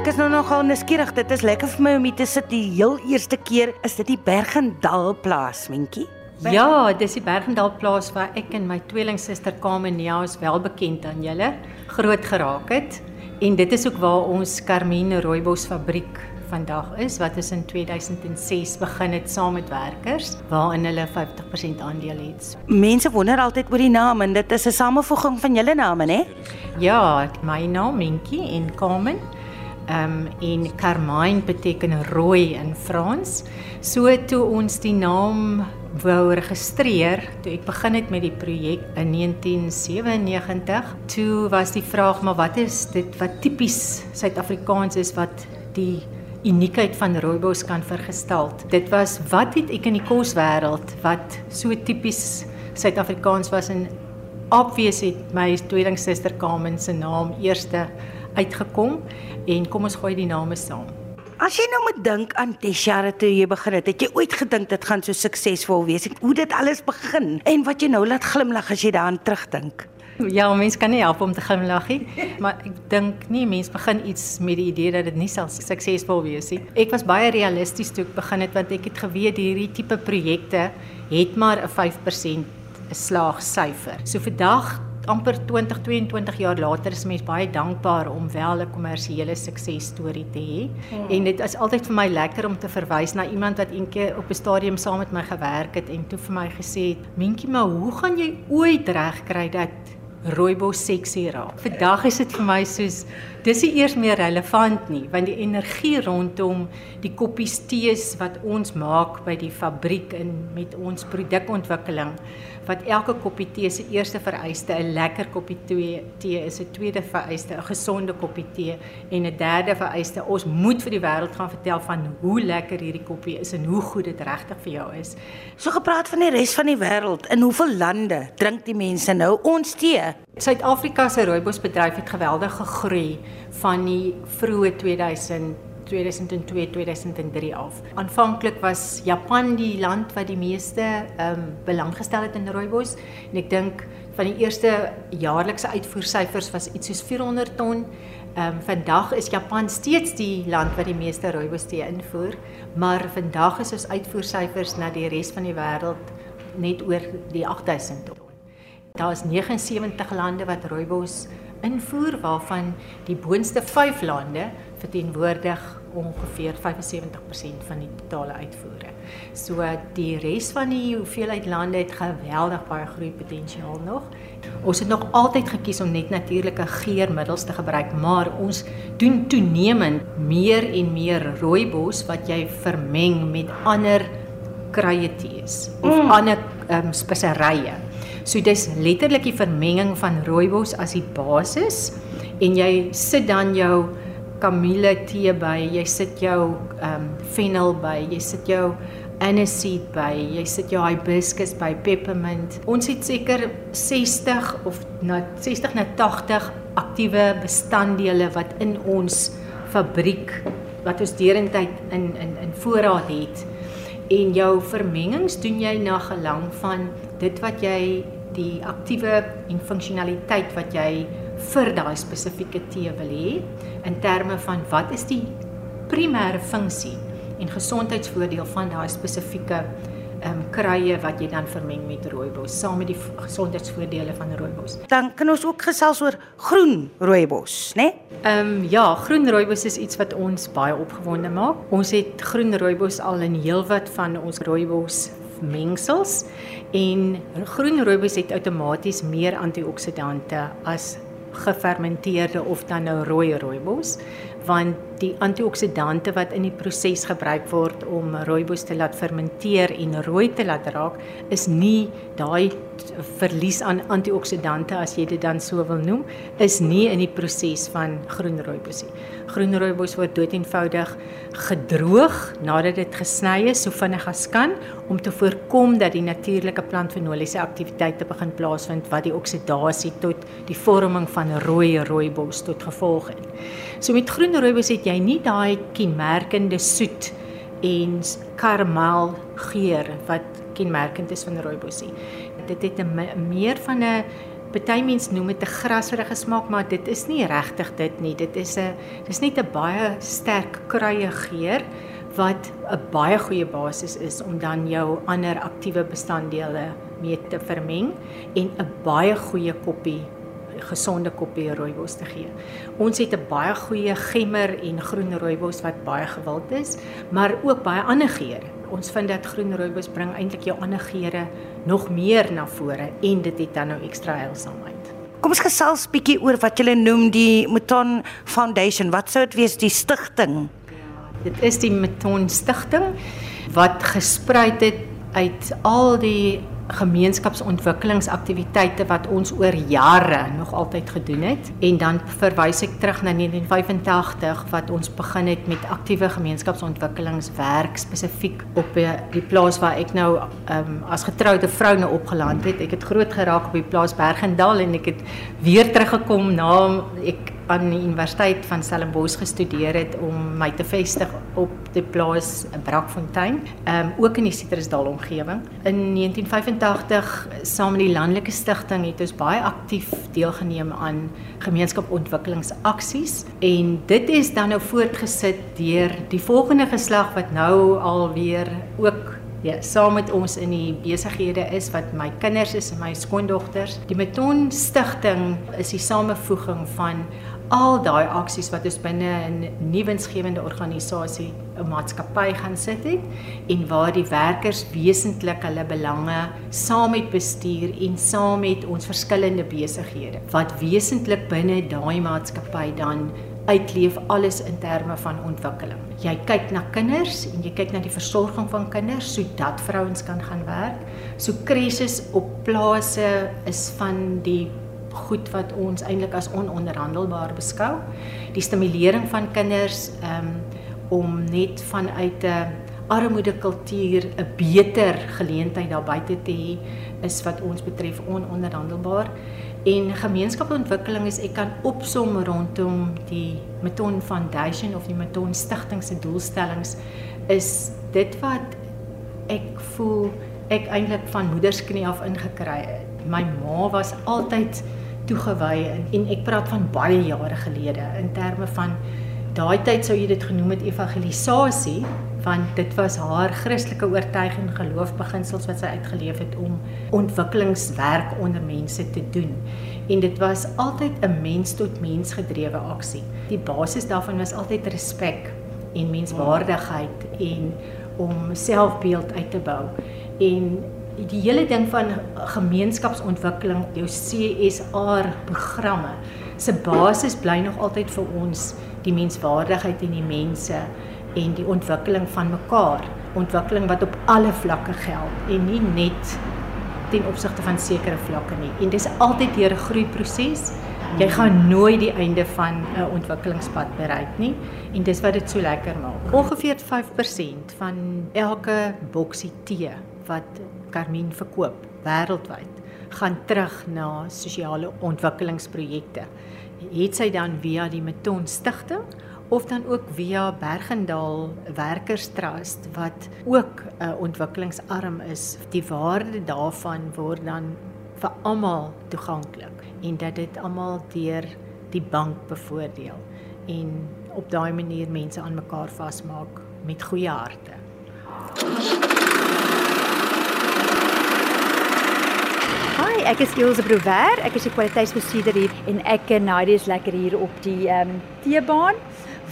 ek is nou nogal nuuskierig. Dit is lekker vir my om hier te sit die heel eerste keer. Is dit die Bergendal plaas, Mentjie? Ja, dis die Bergendal plaas waar ek en my tweelingsuster Kamenia is wel bekend aan julle groot geraak het. En dit is ook waar ons Carmine Rooibos fabriek vandag is wat is in 2006 begin het saam met werkers waarin hulle 50% aandeel het. Mense wonder altyd oor die naam en dit is 'n samevoeging van julle name, né? Ja, my naam Minkie en Carmen. Um, en Carmine beteken rooi in Frans. So toe ons die naam wou registreer toe ek begin het met die projek in 1997 toe was die vraag maar wat is dit wat tipies Suid-Afrikaans is wat die uniekheid van rooibos kan vergestel. Dit was wat het ek in die koswêreld wat so tipies Suid-Afrikaans was en obvious het my tweelingsuster Carmen se naam eerste uitgekom en kom ons gooi die name saam. As jy nou moet dink aan Teshara toe jy begin het, het jy ooit gedink dit gaan so suksesvol wees? Hoe dit alles begin en wat jy nou laat glimlag as jy daaraan terugdink? Ja, mens kan nie help om te glimlag nie, maar ek dink nie mens begin iets met die idee dat dit nie sal suksesvol wees nie. Ek was baie realisties toe ek begin het want ek het geweet hierdie tipe projekte het maar 'n 5% slaagsyfer. So vandag amper 20 22 jaar later is mens baie dankbaar om wel 'n kommersiële suksesstorie te hê. Hmm. En dit is altyd vir my lekker om te verwys na iemand wat eendag op 'n stadium saam met my gewerk het en toe vir my gesê het: "Mentjie, maar hoe gaan jy ooit regkry dat rooibos seksie raak. Vandag is dit vir my soos dis nie eers meer relevant nie want die energie rondom die koppies tees wat ons maak by die fabriek en met ons produkontwikkeling wat elke koppie tee se eerste vereiste 'n lekker koppie tee is 'n tweede vereiste 'n gesonde koppie tee en 'n derde vereiste ons moet vir die wêreld gaan vertel van hoe lekker hierdie koppie is en hoe goed dit regtig vir jou is. So gepraat van die res van die wêreld, in hoeveel lande drink die mense nou ons tee? Suid-Afrika se rooibosbedryf het geweldig gegroei van die vroeë 2000 2002 2003 af. Aanvanklik was Japan die land wat die meeste ehm um, belang gestel het in rooibos en ek dink van die eerste jaarlikse uitvoersyfers was iets soos 400 ton. Ehm um, vandag is Japan steeds die land wat die meeste rooibos tee invoer, maar vandag is ons uitvoersyfers na die res van die wêreld net oor die 8000 ton. Daar is 79 lande wat rooibos invoer waarvan die boonste 5 lande verteenwoordig ongeveer 75% van die totale uitvoere. So die res van die hoeveelheid lande het geweldig baie groei potensiaal nog. Ons het nog altyd gekies om net natuurlike geurmiddels te gebruik, maar ons doen toenemend meer en meer rooibos wat jy vermeng met ander kruie tees of mm. ander um, speserye. So dis letterlik die vermenging van rooibos as die basis en jy sit dan jou kamille tee by, jy sit jou ehm um, fennel by, jy sit jou aniseed by, jy sit jou hibiscus by, peppermint. Ons het seker 60 of na 60 na 80 aktiewe bestanddele wat in ons fabriek wat ons derentyd in in in voorraad het. En jou vermengings doen jy na gelang van dit wat jy die aktiewe en funksionaliteit wat jy vir daai spesifieke tee wil hê in terme van wat is die primêre funksie en gesondheidsvoordeel van daai spesifieke ehm um, kruie wat jy dan vermeng met rooibos saam met die gesondheidsvoordele van rooibos. Dan kan ons ook gesels oor groen rooibos, né? Nee? Ehm um, ja, groen rooibos is iets wat ons baie opgewonde maak. Ons het groen rooibos al in heelwat van ons rooibos mengsels en groen rooibos het outomaties meer antioksidante as gefermenteerde of dan nou rooi rooibos want die antioksidante wat in die proses gebruik word om rooibos te laat fermenteer en rooi te laat raak is nie daai verlies aan antioksidante as jy dit dan so wil noem is nie in die proses van groen rooibos nie. Groen rooibos word doeteenvoudig gedroog nadat dit gesny is so vinnig as kan om te voorkom dat die natuurlike plantfenoliese aktiwiteite begin plaasvind wat die oksidasie tot die vorming van rooi rooibos tot gevolg het. So met groen rooibos het jy nie daai kenmerkende soet en karamel geur wat kenmerkend is van rooibos nie. Dit het 'n meer van 'n Party mense noem dit 'n grasrige smaak, maar dit is nie regtig dit nie. Dit is 'n dis net 'n baie sterk kruie geur wat 'n baie goeie basis is om dan jou ander aktiewe bestanddele mee te vermeng en 'n baie goeie koppie gesonde koppie rooibos te gee. Ons het 'n baie goeie gemmer en groen rooibos wat baie gewild is, maar ook baie ander geure. Ons vind dat groen rooibos bring eintlik jou ander geure nog meer na vore en dit het dan nou ekstra heilsaamheid. Kom ons gesels bietjie oor wat julle noem die Mouton Foundation. Wat sou dit wees die stigting? Ja, dit is die Mouton Stichting wat gespruit het uit al die gemeenskapsontwikkelingsaktiwiteite wat ons oor jare nog altyd gedoen het. En dan verwys ek terug na 1985 wat ons begin het met aktiewe gemeenskapsontwikkelingswerk spesifiek op die plaas waar ek nou um, as getroude vrou nou opgeland het. Ek het groot geraak op die plaas Bergendal en ek het weer teruggekom na ek aan die Universiteit van Stellenbosch gestudeer het om my te vestig op die plaas Brakfontein, ehm um, ook in die Citrusdal omgewing. In 1985 saam met die landelike stigting het ons baie aktief deelgeneem aan gemeenskapontwikkelingsaksies en dit is dan nou voortgesit deur die volgende geslag wat nou alweer ook Ja, saam met ons in die besighede is wat my kinders is en my skoondogters. Die Meton Stichting is die samevoeging van al daai aksies wat ons binne 'n nuwensgewende organisasie 'n maatskappy gaan sit het en waar die werkers wesentlik hulle belange saam met bestuur en saam met ons verskillende besighede wat wesentlik binne daai maatskappy dan uitleef alles in terme van ontwikkeling. Jy kyk na kinders en jy kyk na die versorging van kinders sodat vrouens kan gaan werk. So krisis op plase is van die goed wat ons eintlik as ononderhandelbaar beskou. Die stimulering van kinders um, om net vanuit 'n armoedekultuur 'n beter geleentheid daar buite te hê is wat ons betref ononderhandelbaar. En gemeenskapsontwikkeling is ek kan opsom rondom die Meton Foundation of die Meton Stichting se doelstellings is dit wat ek voel ek eintlik van moedersknie af ingekry het. My ma was altyd toegewy en, en ek praat van baie jare gelede in terme van daai tyd sou jy dit genoem het evangelisasie want dit was haar Christelike oortuiging geloofbeginsels wat sy uitgeleef het om ontwikkelingswerk onder mense te doen. En dit was altyd 'n mens tot mens gedrewe aksie. Die basis daarvan was altyd respek en menswaardigheid en om selfbeeld uit te bou. En die hele ding van gemeenskapsontwikkeling, jou CSR programme, se basis bly nog altyd vir ons die menswaardigheid in die mense en die ontwikkeling van mekaar, ontwikkeling wat op alle vlakke geld en nie net ten opsigte van sekere vlakke nie. En dis altyd deur 'n groeiproses. Jy gaan nooit die einde van 'n ontwikkelingspad bereik nie en dis wat dit so lekker maak. Ongeveer 5% van elke boksie tee wat Carmen verkoop wêreldwyd gaan terug na sosiale ontwikkelingsprojekte. Het sy dan via die Meton Stichting of dan ook via Bergendal Werkers Trust wat ook 'n ontwikkelingsarm is. Die waarde daarvan word dan vir almal toeganklik en dat dit almal deur die bank bevoordeel en op daai manier mense aan mekaar vasmaak met goeie harte. Ek is Ilse Brouwer. Ek is die kwaliteitsbestuurder hier en ek en Nadia is lekker hier op die ehm um, teebaan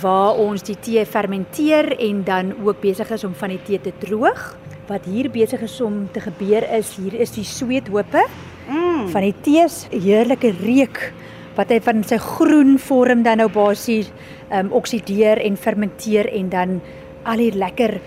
waar ons die tee fermenteer en dan ook besig is om van die tee te droog. Wat hier besig is om te gebeur is hier is die sweethope mm. van die tee se heerlike reuk wat hy van sy groen vorm dan nou basies ehm um, oksideer en fermenteer en dan al hier lekker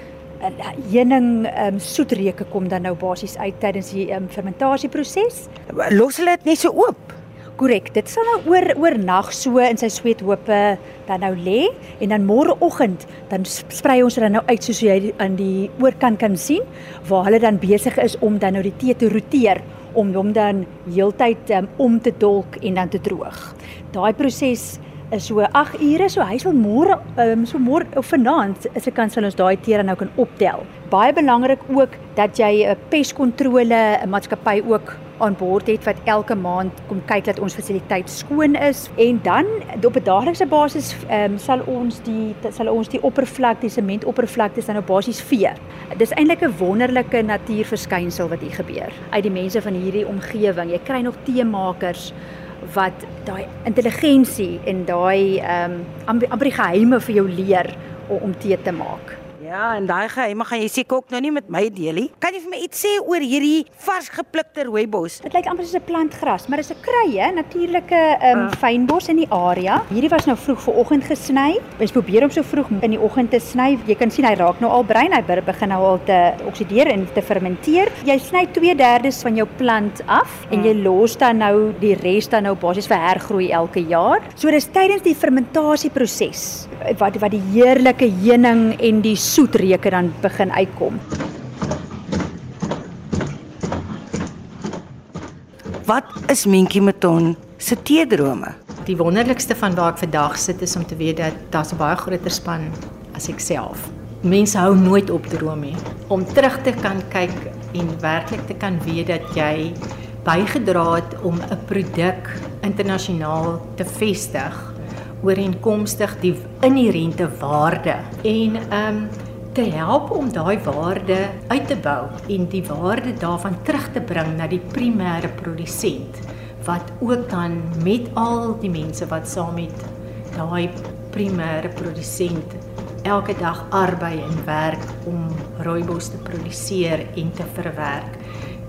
heuning ehm um, soetreuke kom dan nou basies uit tydens die ehm um, fermentasieproses. Los hulle dit net so oop. Korrek, dit sal nou oor oor nag so in sy sweethope dan nou lê en dan môreoggend dan sprei ons dit nou uit soos jy aan die oorkant kan sien waar hulle dan besig is om dan nou die tee te roteer om hom dan heeltyd um, om te dolk en dan te droog. Daai proses is so 8 ure, so hy sal môre um, so môre of vanaand is 'n kans dat ons daai teer nou kan optel. Baie belangrik ook dat jy 'n peskontrole 'n maatskappy ook aan boord het wat elke maand kom kyk dat ons fasiliteit skoon is en dan op 'n daaglikse basis um, sal ons die sal ons die oppervlak, die sementoppervlakte dan op basies vee. Dis eintlik 'n wonderlike natuurverskynsel wat hier gebeur. Uit die mense van hierdie omgewing, jy kry nog teemakers wat daai intelligensie en daai ehm um, amper die geheime vir jou leer om, om tee te maak. Ja, en daai geheime gaan jy seker ook nou nie met my deel nie. Kan jy vir my iets sê oor hierdie vars geplukte rooibos? Dit lyk amper soos 'n plantgras, maar dit is 'n kruie, natuurlike um, uh. fynbos in die area. Hierdie was nou vroeg vanoggend gesny. Ons probeer hom so vroeg in die oggend te sny. Jy kan sien hy raak nou al bruin, hy begin nou al te oksideer en te fermenteer. Jy sny 2/3 van jou plant af en jy mm. los dan nou die res dan nou basies vir hergroei elke jaar. So dis tydens die fermentasieproses wat wat die heerlike heuning en die soetreuke dan begin uitkom. Wat is Mentjie Meton se teedrome? Die wonderlikste van waar ek vandag sit is om te weet dat daar's 'n baie groter span as ek self. Mense hou nooit op droom nie. Om terug te kan kyk en werklik te kan weet dat jy bygedra het om 'n produk internasionaal te vestig ooreenkomstig die inherente waarde en ehm um, te help om daai waarde uit te bou en die waarde daarvan terug te bring na die primêre produsent wat ook dan met al die mense wat saam met daai primêre produsent elke dag arbei en werk om rooibos te produseer en te verwerk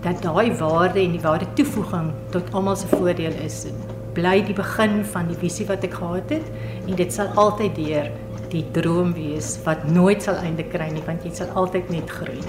dat daai waarde en die waarde toevoeging tot almal se voordeel is. Bly die begin van die visie wat ek gehad het en dit sal altyd deur die droom wees wat nooit sal einde kry nie want jy sal altyd net groei.